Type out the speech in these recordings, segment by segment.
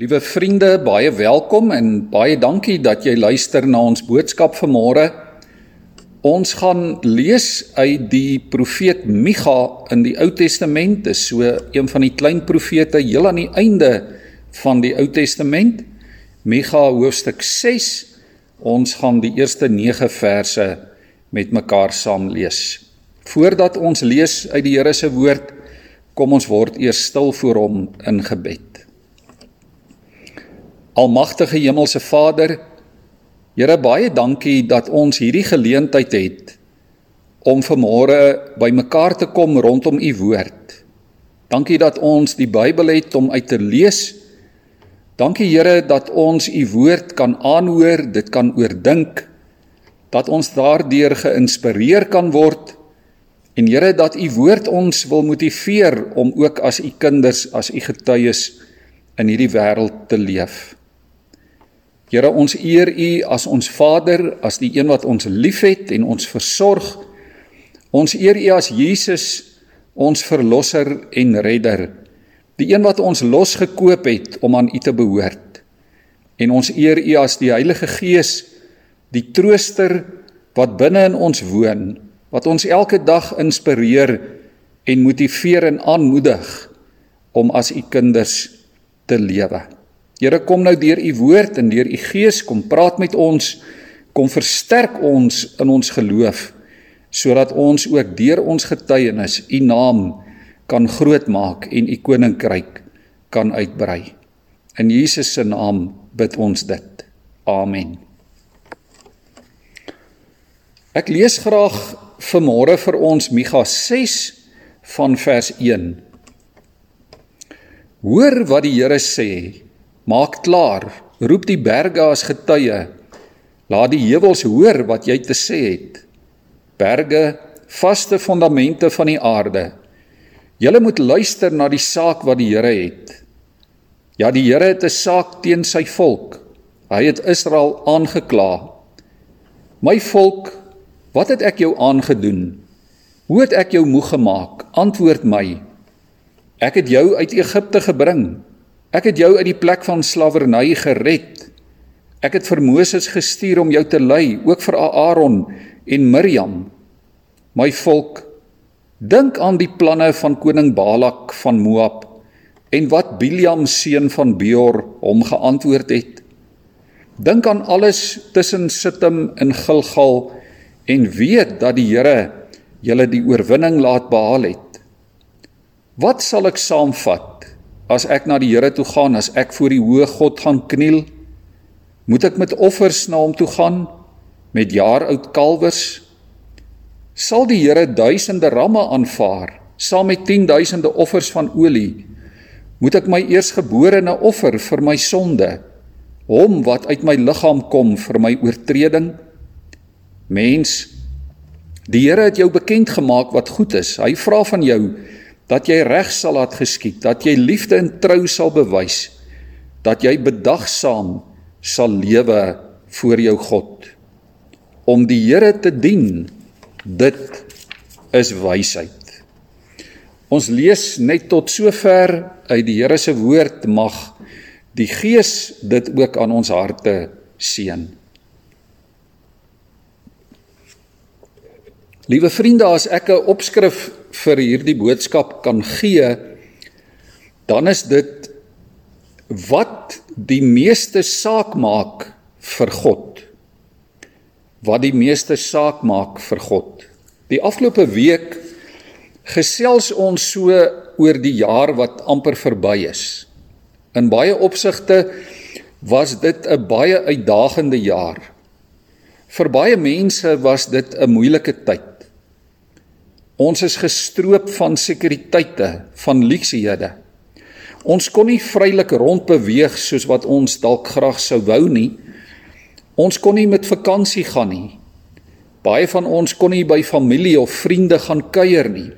Liewe vriende, baie welkom en baie dankie dat jy luister na ons boodskap vanmôre. Ons gaan lees uit die profeet Micha in die Ou Testament, dis so een van die klein profete heel aan die einde van die Ou Testament. Micha hoofstuk 6. Ons gaan die eerste 9 verse met mekaar saam lees. Voordat ons lees uit die Here se woord, kom ons word eers stil voor hom in gebed. Almagtige Hemelse Vader, Here baie dankie dat ons hierdie geleentheid het om vanmôre bymekaar te kom rondom u woord. Dankie dat ons die Bybel het om uit te lees. Dankie Here dat ons u woord kan aanhoor, dit kan oordink, dat ons daardeur geïnspireer kan word en Here dat u woord ons wil motiveer om ook as u kinders, as u getuies in hierdie wêreld te leef. Here ons eer U as ons Vader, as die een wat ons liefhet en ons versorg. Ons eer U as Jesus, ons verlosser en redder. Die een wat ons losgekoop het om aan U te behoort. En ons eer U as die Heilige Gees, die trooster wat binne in ons woon, wat ons elke dag inspireer en motiveer en aanmoedig om as U kinders te lewe. Here kom nou deur u woord en deur u gees kom praat met ons, kom versterk ons in ons geloof sodat ons ook deur ons getuienis u naam kan grootmaak en u koninkryk kan uitbrei. In Jesus se naam bid ons dit. Amen. Ek lees graag vanmôre vir ons Micha 6 van vers 1. Hoor wat die Here sê Maak klaar, roep die berge as getuie. Laat die heuwels hoor wat jy te sê het. Berge, vaste fondamente van die aarde. Julle moet luister na die saak wat die Here het. Ja, die Here het 'n saak teen sy volk. Hy het Israel aangekla. My volk, wat het ek jou aangedoen? Hoe het ek jou moeg gemaak? Antwoord my. Ek het jou uit Egipte gebring. Ek het jou uit die plek van slawerny gered. Ek het vir Moses gestuur om jou te lei, ook vir Aaron en Miriam. My volk, dink aan die planne van koning Balak van Moab en wat Biliam seun van Beor hom geantwoord het. Dink aan alles tussen Sittim en Gilgal en weet dat die Here julle die oorwinning laat behaal het. Wat sal ek saamvat? As ek na die Here toe gaan, as ek voor die hoë God gaan kniel, moet ek met offers na hom toe gaan met jaar oud kalwers? Sal die Here duisende ramme aanvaar saam met 10000de offers van olie? Moet ek my eersgeborene offer vir my sonde, hom wat uit my liggaam kom vir my oortreding? Mens, die Here het jou bekend gemaak wat goed is. Hy vra van jou dat jy reg sal laat geskied, dat jy liefde en trou sal bewys, dat jy bedagsaam sal lewe voor jou God. Om die Here te dien, dit is wysheid. Ons lees net tot sover uit die Here se woord mag die Gees dit ook aan ons harte seën. Liewe vriende, as ek 'n opskrif vir hierdie boodskap kan gee, dan is dit wat die meeste saak maak vir God. Wat die meeste saak maak vir God. Die afgelope week gesels ons so oor die jaar wat amper verby is. In baie opsigte was dit 'n baie uitdagende jaar. Vir baie mense was dit 'n moeilike tyd. Ons is gestroop van sekuriteite, van luksehede. Ons kon nie vrylik rondbeweeg soos wat ons dalk graag sou wou nie. Ons kon nie met vakansie gaan nie. Baie van ons kon nie by familie of vriende gaan kuier nie.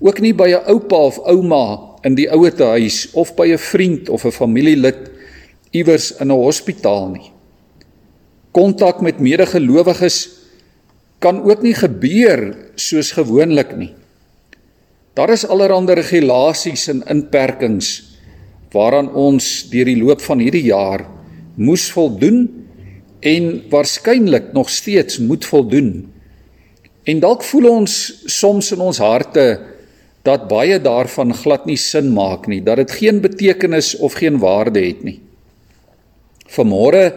Ook nie by 'n oupa of ouma in die ouetehuis of by 'n vriend of 'n familielid iewers in 'n hospitaal nie. Kontak met medegelowiges kan ook nie gebeur soos gewoonlik nie. Daar is allerlei regulasies en inperkings waaraan ons deur die loop van hierdie jaar moes voldoen en waarskynlik nog steeds moet voldoen. En dalk voel ons soms in ons harte dat baie daarvan glad nie sin maak nie, dat dit geen betekenis of geen waarde het nie. Vanmôre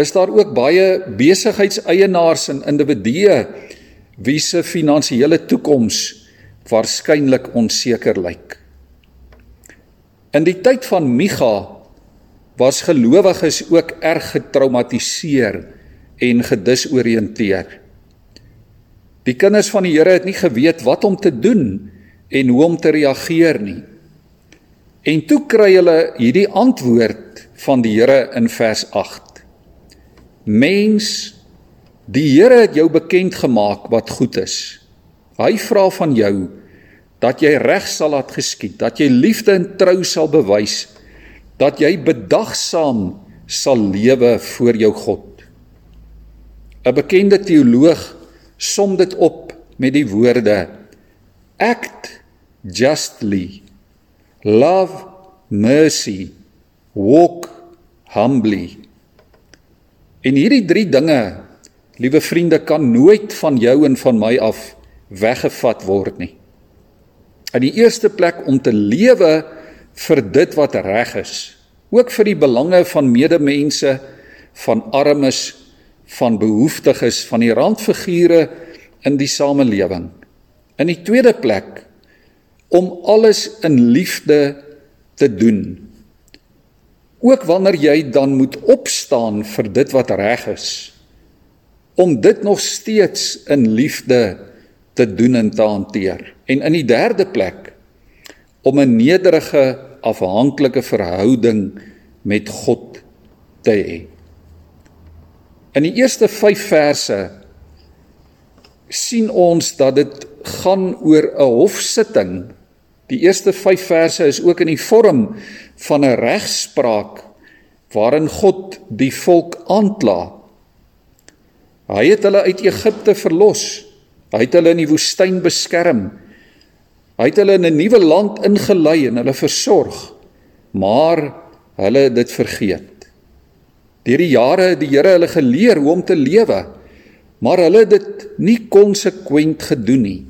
is daar ook baie besigheidseienaars en individue wie se finansiële toekoms waarskynlik onseker lyk. In die tyd van Micha was gelowiges ook erg getraumatiseer en gedisoriënteer. Die kinders van die Here het nie geweet wat om te doen en hoe om te reageer nie. En toe kry hulle hierdie antwoord van die Here in vers 8. Mens, die Here het jou bekend gemaak wat goed is. Hy vra van jou dat jy reg sal laat geskied, dat jy liefde en trou sal bewys dat jy bedagsaam sal lewe voor jou God. 'n Bekende teoloog som dit op met die woorde: Act justly, love mercy, walk humbly. En hierdie drie dinge, liewe vriende, kan nooit van jou en van my af weggevat word nie. In die eerste plek om te lewe vir dit wat reg is, ook vir die belange van medemense, van armes, van behoeftiges, van die randfigure in die samelewing. In die tweede plek om alles in liefde te doen. Ook wanneer jy dan moet opstaan vir dit wat reg is, om dit nog steeds in liefde te doen en te hanteer. En in die derde plek om 'n nederige afhanklike verhouding met God te hê. In die eerste 5 verse sien ons dat dit gaan oor 'n hofsitting. Die eerste 5 verse is ook in die vorm van 'n regspraak waarin God die volk aankla. Hy het hulle uit Egipte verlos. Hy het hulle in die woestyn beskerm. Hy het hulle in 'n nuwe land ingelei en hulle versorg, maar hulle het dit vergeet. Deur die jare het die Here hulle geleer hoe om te lewe, maar hulle het dit nie konsekwent gedoen nie.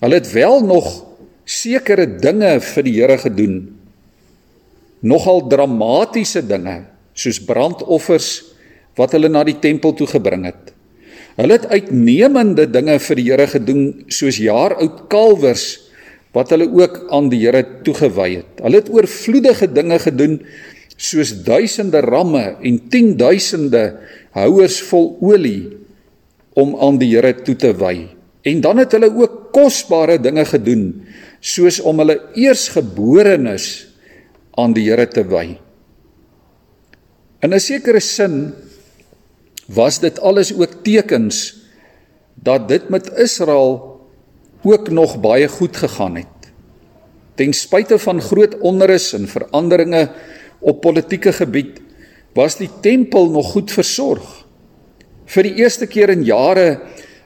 Hulle het wel nog sekere dinge vir die Here gedoen. Nogal dramatiese dinge, soos brandoffers wat hulle na die tempel toe gebring het. Hulle het uitnemende dinge vir die Here gedoen soos jaar oud kalwers wat hulle ook aan die Here toegewy het. Hulle het oorvloedige dinge gedoen soos duisende ramme en 10000de houers vol olie om aan die Here toe te wy. En dan het hulle ook kosbare dinge gedoen soos om hulle eersgeborenes aan die Here te wy. In 'n sekere sin was dit alles ook tekens dat dit met Israel ook nog baie goed gegaan het. Ten spyte van groot onrus en veranderinge op politieke gebied was die tempel nog goed versorg. Vir die eerste keer in jare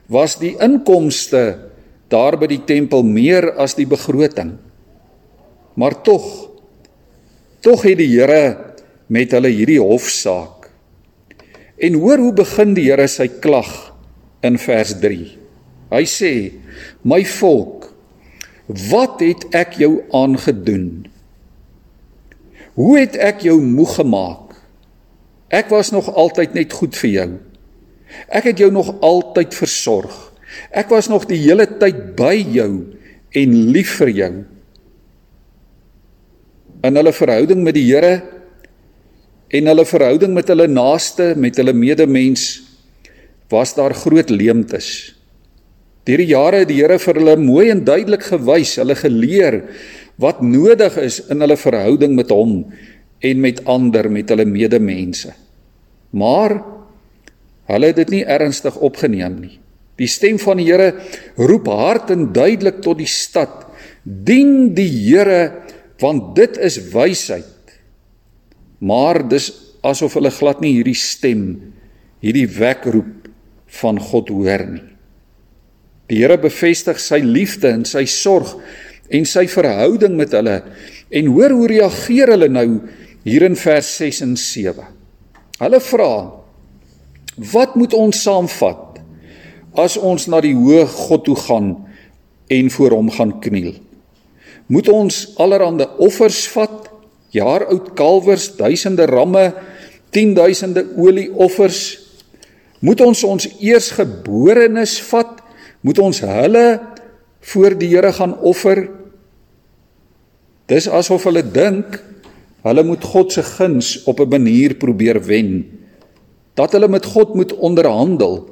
was die inkomste daar by die tempel meer as die begroting. Maar tog tog het die Here met hulle hierdie hofsaak En hoor hoe begin die Here sy klag in vers 3. Hy sê: "My volk, wat het ek jou aangedoen? Hoe het ek jou moeg gemaak? Ek was nog altyd net goed vir jou. Ek het jou nog altyd versorg. Ek was nog die hele tyd by jou en lief vir jou." In hulle verhouding met die Here en hulle verhouding met hulle naaste, met hulle medemens was daar groot leemtes. Deur die jare het die Here vir hulle mooi en duidelik gewys, hulle geleer wat nodig is in hulle verhouding met hom en met ander, met hulle medemense. Maar hulle het dit nie ernstig opgeneem nie. Die stem van die Here roep hard en duidelik tot die stad: "Dien die Here, want dit is wysheid." Maar dis asof hulle glad nie hierdie stem, hierdie wekroep van God hoor nie. Die Here bevestig sy liefde en sy sorg en sy verhouding met hulle En hoor hoe reageer hulle nou hier in vers 6 en 7. Hulle vra: "Wat moet ons saamvat as ons na die hoë God toe gaan en voor hom gaan kniel? Moet ons allerhande offers vat, jaar oud kalwers, duisende ramme, 10000de olieoffers? Moet ons ons eersgeborenes vat? Moet ons hulle voor die Here gaan offer?" Dis asof hulle dink hulle moet God se guns op 'n manier probeer wen. Dat hulle met God moet onderhandel.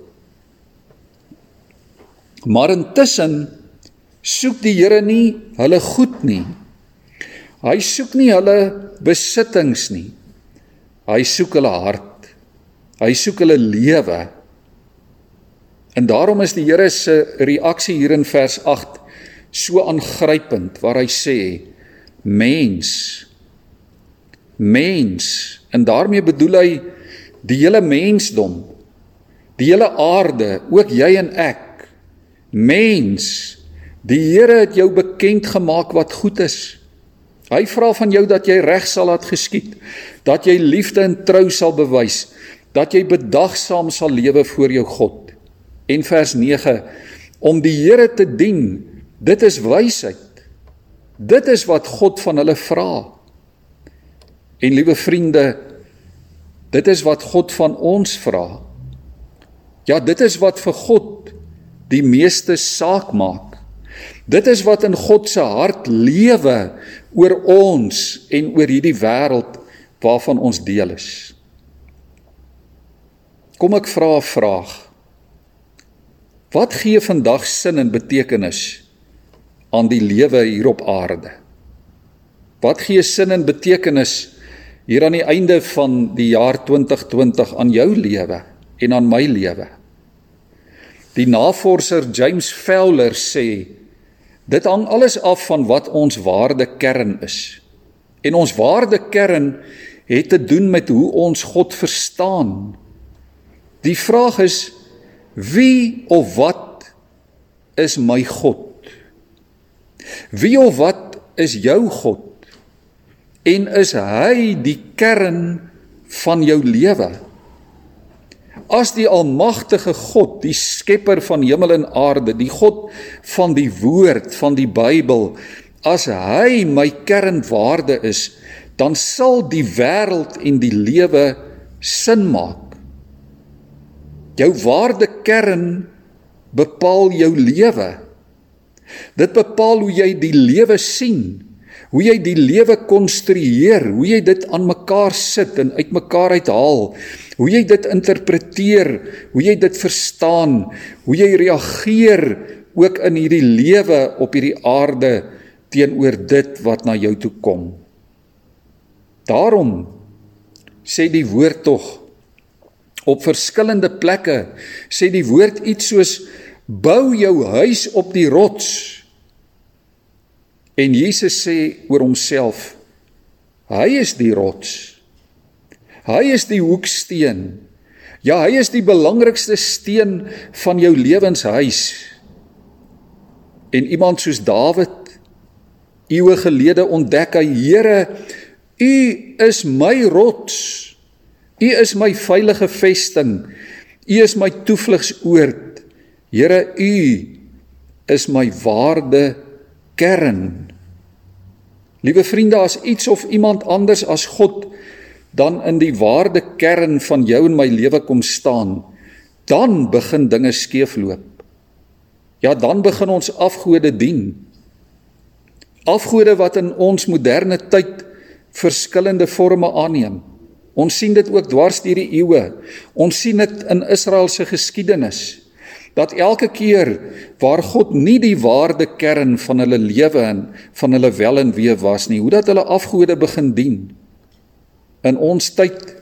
Maar intussen soek die Here nie hulle goed nie. Hy soek nie hulle besittings nie. Hy soek hulle hart. Hy soek hulle lewe. En daarom is die Here se reaksie hier in vers 8 so aangrypend waar hy sê mens mens en daarmee bedoel hy die hele mensdom die hele aarde ook jy en ek mens die Here het jou bekend gemaak wat goed is hy vra van jou dat jy reg sal laat geskied dat jy liefde en trou sal bewys dat jy bedagsaam sal lewe voor jou God en vers 9 om die Here te dien dit is wysheid Dit is wat God van hulle vra. En liewe vriende, dit is wat God van ons vra. Ja, dit is wat vir God die meeste saak maak. Dit is wat in God se hart lewe oor ons en oor hierdie wêreld waarvan ons deel is. Kom ek vra 'n vraag. Wat gee vandag sin en betekenis aan die lewe hier op aarde. Wat gee sin en betekenis hier aan die einde van die jaar 2020 aan jou lewe en aan my lewe? Die navorser James Fowler sê dit hang alles af van wat ons waardekern is. En ons waardekern het te doen met hoe ons God verstaan. Die vraag is wie of wat is my God? Wie of wat is jou God? En is hy die kern van jou lewe? As die almagtige God, die skepper van hemel en aarde, die God van die woord van die Bybel, as hy my kernwaarde is, dan sal die wêreld en die lewe sin maak. Jou waardekern bepaal jou lewe. Dit bepaal hoe jy die lewe sien, hoe jy die lewe konstrueer, hoe jy dit aan mekaar sit en uitmekaar uithaal, hoe jy dit interpreteer, hoe jy dit verstaan, hoe jy reageer ook in hierdie lewe op hierdie aarde teenoor dit wat na jou toe kom. Daarom sê die woord tog op verskillende plekke sê die woord iets soos bou jou huis op die rots. En Jesus sê oor homself: Hy is die rots. Hy is die hoeksteen. Ja, hy is die belangrikste steen van jou lewenshuis. En iemand soos Dawid eeue gelede ontdek hy: Here, U is my rots. U is my veilige vesting. U is my toevlugsoord. Here U is my waarde kern. Liewe vriende, as iets of iemand anders as God dan in die waarde kern van jou en my lewe kom staan, dan begin dinge skeefloop. Ja, dan begin ons afgode dien. Afgode wat in ons moderne tyd verskillende forme aanneem. Ons sien dit ook dwars deur die eeue. Ons sien dit in Israel se geskiedenis dat elke keer waar God nie die waarde kern van hulle lewe en van hulle wel en wee was nie, hoe dat hulle afgode begin dien. In ons tyd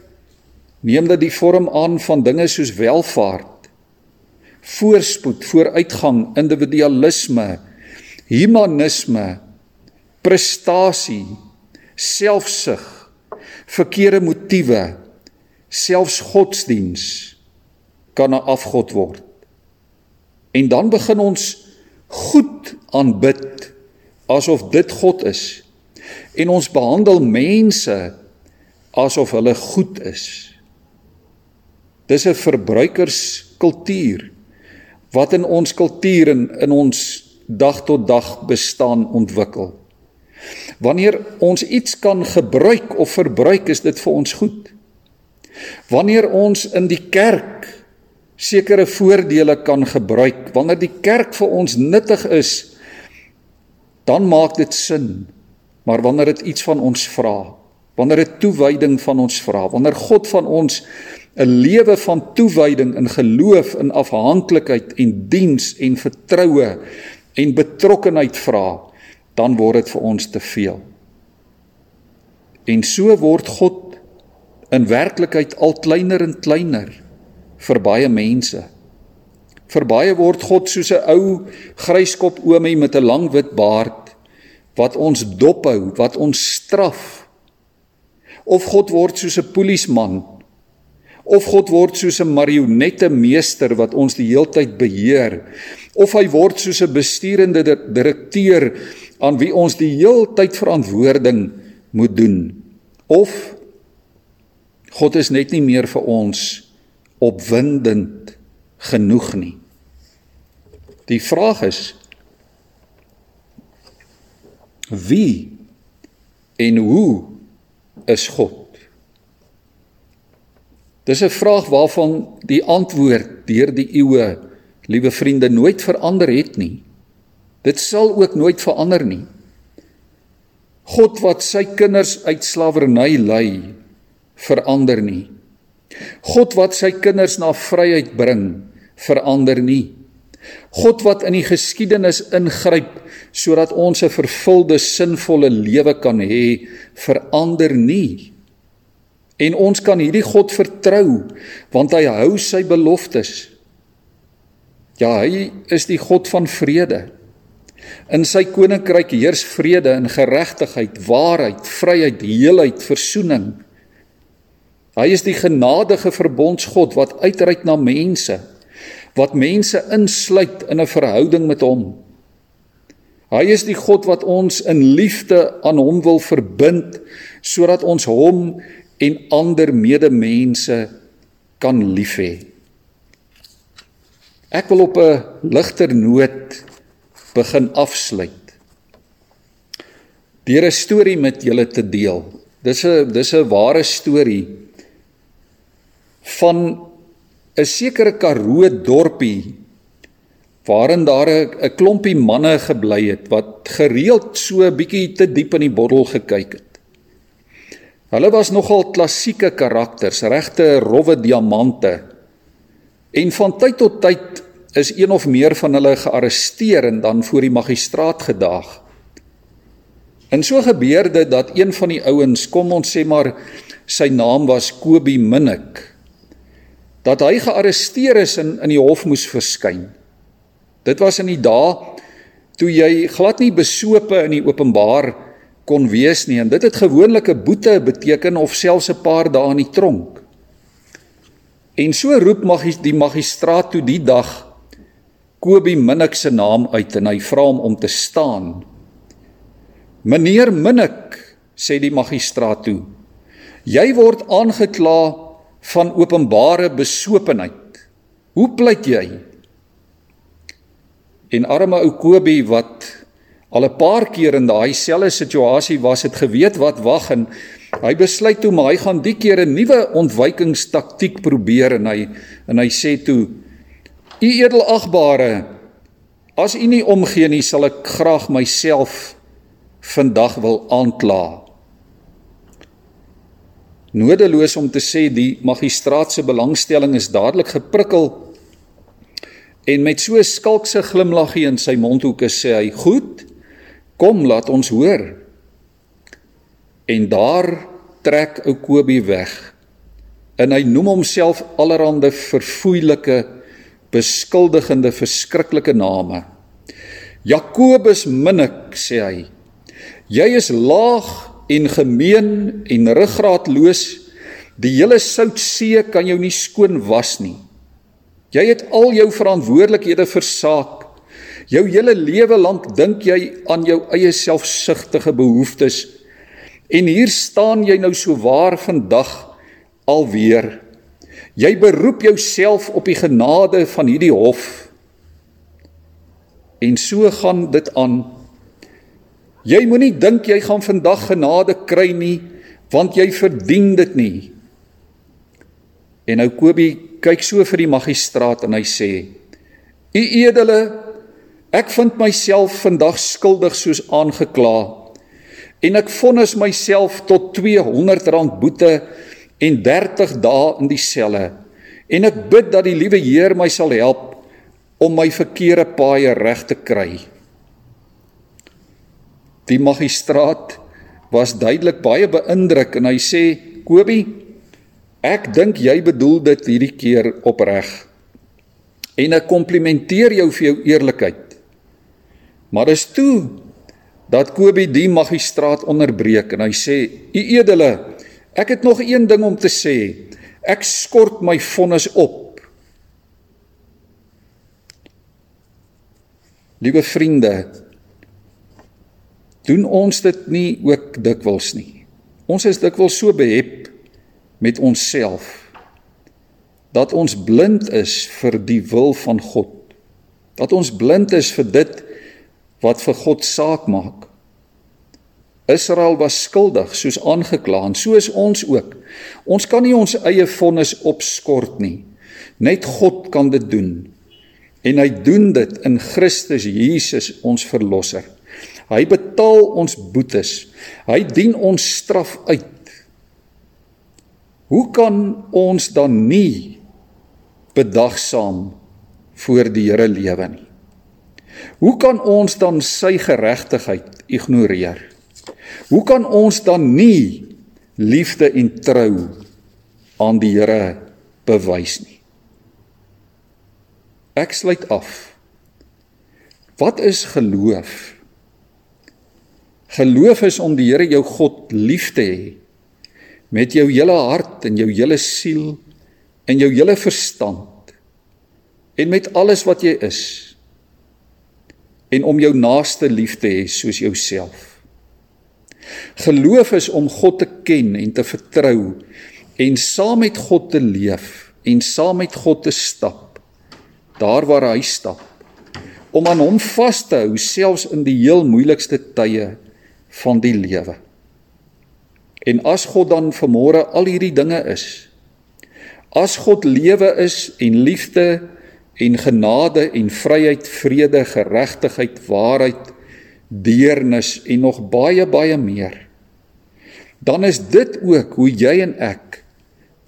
neem dit die vorm aan van dinge soos welvaart, voorspoed, vooruitgang, individualisme, humanisme, prestasie, selfsug, verkeerde motiewe, selfs godsdiens kan 'n afgod word. En dan begin ons goed aanbid asof dit God is. En ons behandel mense asof hulle goed is. Dis 'n verbruikerskultuur wat in ons kultuur en in ons dag tot dag bestaan ontwikkel. Wanneer ons iets kan gebruik of verbruik, is dit vir ons goed. Wanneer ons in die kerk sekere voordele kan gebruik, wanneer die kerk vir ons nuttig is, dan maak dit sin. Maar wanneer dit iets van ons vra, wanneer dit toewyding van ons vra, wanneer God van ons 'n lewe van toewyding in geloof en afhanklikheid en diens en vertroue en betrokkenheid vra, dan word dit vir ons te veel. En so word God in werklikheid al kleiner en kleiner vir baie mense. Vir baie word God soos 'n ou gryskop oomie met 'n lang wit baard wat ons dophou, wat ons straf. Of God word soos 'n polisieman of God word soos 'n marionette meester wat ons die heeltyd beheer of hy word soos 'n besturende direkteur aan wie ons die heeltyd verantwoording moet doen of God is net nie meer vir ons opwindend genoeg nie. Die vraag is wie en hoe is God? Dis 'n vraag waarvan die antwoord deur die eeue, liewe vriende, nooit verander het nie. Dit sal ook nooit verander nie. God wat sy kinders uit slawerny lei, verander nie. God wat sy kinders na vryheid bring, verander nie. God wat in die geskiedenis ingryp sodat ons 'n vervulde, sinvolle lewe kan hê, verander nie. En ons kan hierdie God vertrou want hy hou sy beloftes. Ja, hy is die God van vrede. In sy koninkryk heers vrede en geregtigheid, waarheid, vryheid, heelheid, versoening. Hy is die genadige verbondsgod wat uitreik na mense, wat mense insluit in 'n verhouding met hom. Hy is die God wat ons in liefde aan hom wil verbind sodat ons hom en ander medemense kan lief hê. Ek wil op 'n ligter noot begin afsluit. Deur 'n storie met julle te deel. Dis 'n dis 'n ware storie van 'n sekere Karoo dorpie waarin daar 'n klompie manne gebly het wat gereeld so 'n bietjie te diep in die bottel gekyk het. Hulle was nogal klassieke karakters, regte rowwe diamante. En van tyd tot tyd is een of meer van hulle gearresteer en dan voor die magistraat gedaag. En so gebeur dit dat een van die ouens, kom ons sê maar sy naam was Kobie Minnik, dat hy gearresteer is en in die hof moes verskyn. Dit was in die dae toe jy glad nie besope in die openbaar kon wees nie en dit het gewoonlik 'n boete beteken of selfs 'n paar dae in die tronk. En so roep magis die magistraat toe die dag Kobie Minnik se naam uit en hy vra hom om te staan. Meneer Minnik, sê die magistraat toe, jy word aangekla van openbare besopenheid. Hoe pleit jy? En arme ou Kobie wat al 'n paar keer in daai selfde situasie was, het geweet wat wag en hy besluit toe maar hy gaan die keer 'n nuwe ontwykingstaktiek probeer en hy en hy sê toe U edelagbare, as u nie omgee nie, sal ek graag myself vandag wil aankla. Nodeloos om te sê die magistraat se belangstelling is dadelik geprikkel en met so 'n skalkse glimlaggie in sy mondhoeke sê hy: "Goed, kom laat ons hoor." En daar trek ou Kobie weg. En hy noem homself allerhande verfoeilike beskuldigende verskriklike name. Jakobus Minnik sê hy: Jy is laag en gemeen en ruggraatloos. Die hele Soutsee kan jou nie skoon was nie. Jy het al jou verantwoordelikhede versaak. Jou hele lewe lank dink jy aan jou eie selfsugtige behoeftes En hier staan jy nou so waar vandag alweer. Jy beroep jouself op die genade van hierdie hof. En so gaan dit aan. Jy moenie dink jy gaan vandag genade kry nie, want jy verdien dit nie. En nou Kobie kyk so vir die magistraat en hy sê: "U edele, ek vind myself vandag skuldig soos aangekla." en ek vonnis myself tot R200 boete en 30 dae in die selle en ek bid dat die liewe Heer my sal help om my verkeerde paaie reg te kry. Die magistraat was duidelik baie beïndruk en hy sê Kobie ek dink jy bedoel dit hierdie keer opreg en ek komplimenteer jou vir jou eerlikheid. Maar dis toe dat Kobie die magistraat onderbreek en hy sê: "U edele, ek het nog een ding om te sê. Ek skort my vonnis op." Liewe vriende, doen ons dit nie ook dikwels nie. Ons is dikwels so behep met onsself dat ons blind is vir die wil van God. Dat ons blind is vir dit wat vir God saak maak. Israel was skuldig soos aangekla en so is ons ook. Ons kan nie ons eie vonnis opskort nie. Net God kan dit doen. En hy doen dit in Christus Jesus ons verlosser. Hy betaal ons boetes. Hy dien ons straf uit. Hoe kan ons dan nie bedagsaam voor die Here lewe nie? Hoe kan ons dan sy geregtigheid ignoreer? Hoe kan ons dan nie liefde en trou aan die Here bewys nie? Ek sluit af. Wat is geloof? Geloof is om die Here jou God lief te hê met jou hele hart en jou hele siel en jou hele verstand en met alles wat jy is en om jou naaste lief te hê soos jouself. Geloof is om God te ken en te vertrou en saam met God te leef en saam met God te stap daar waar hy stap om aan hom vas te hou selfs in die heel moeilikste tye van die lewe. En as God dan vanmôre al hierdie dinge is, as God lewe is en liefde en genade en vryheid, vrede, geregtigheid, waarheid, deernis en nog baie baie meer. Dan is dit ook hoe jy en ek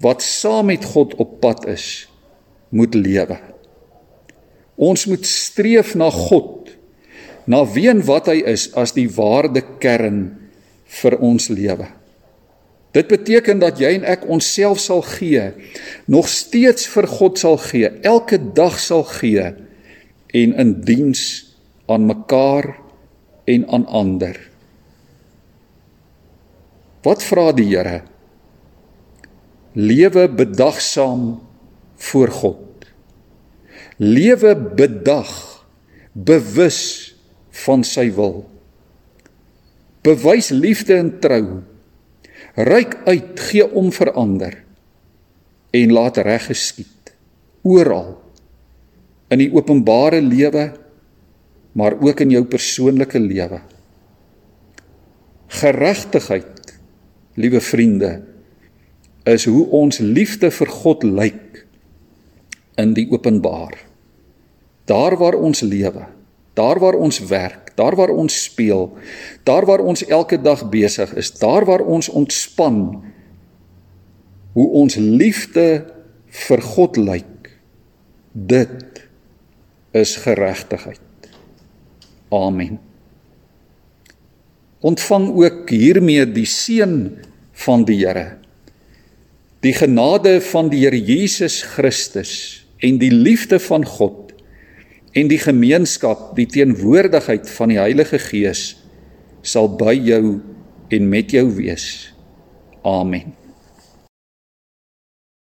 wat saam met God op pad is, moet lewe. Ons moet streef na God, na wie en wat hy is as die waarde kern vir ons lewe. Dit beteken dat jy en ek onsself sal gee, nog steeds vir God sal gee, elke dag sal gee en in diens aan mekaar en aan ander. Wat vra die Here? Lewe bedagsaam voor God. Lewe bedag, bewus van sy wil. Bewys liefde en trou Ryk uit, gee om verander en laat reg geskied oral in die openbare lewe maar ook in jou persoonlike lewe. Geregtigheid, liewe vriende, is hoe ons liefde vir God lyk in die openbaar. Daar waar ons lewe, daar waar ons werk daar waar ons speel, daar waar ons elke dag besig is, daar waar ons ontspan, hoe ons liefde vir God lyk. Dit is geregtigheid. Amen. Ontvang ook hiermee die seën van die Here. Die genade van die Here Jesus Christus en die liefde van God en die gemeenskap, die teenwoordigheid van die Heilige Gees sal by jou en met jou wees. Amen.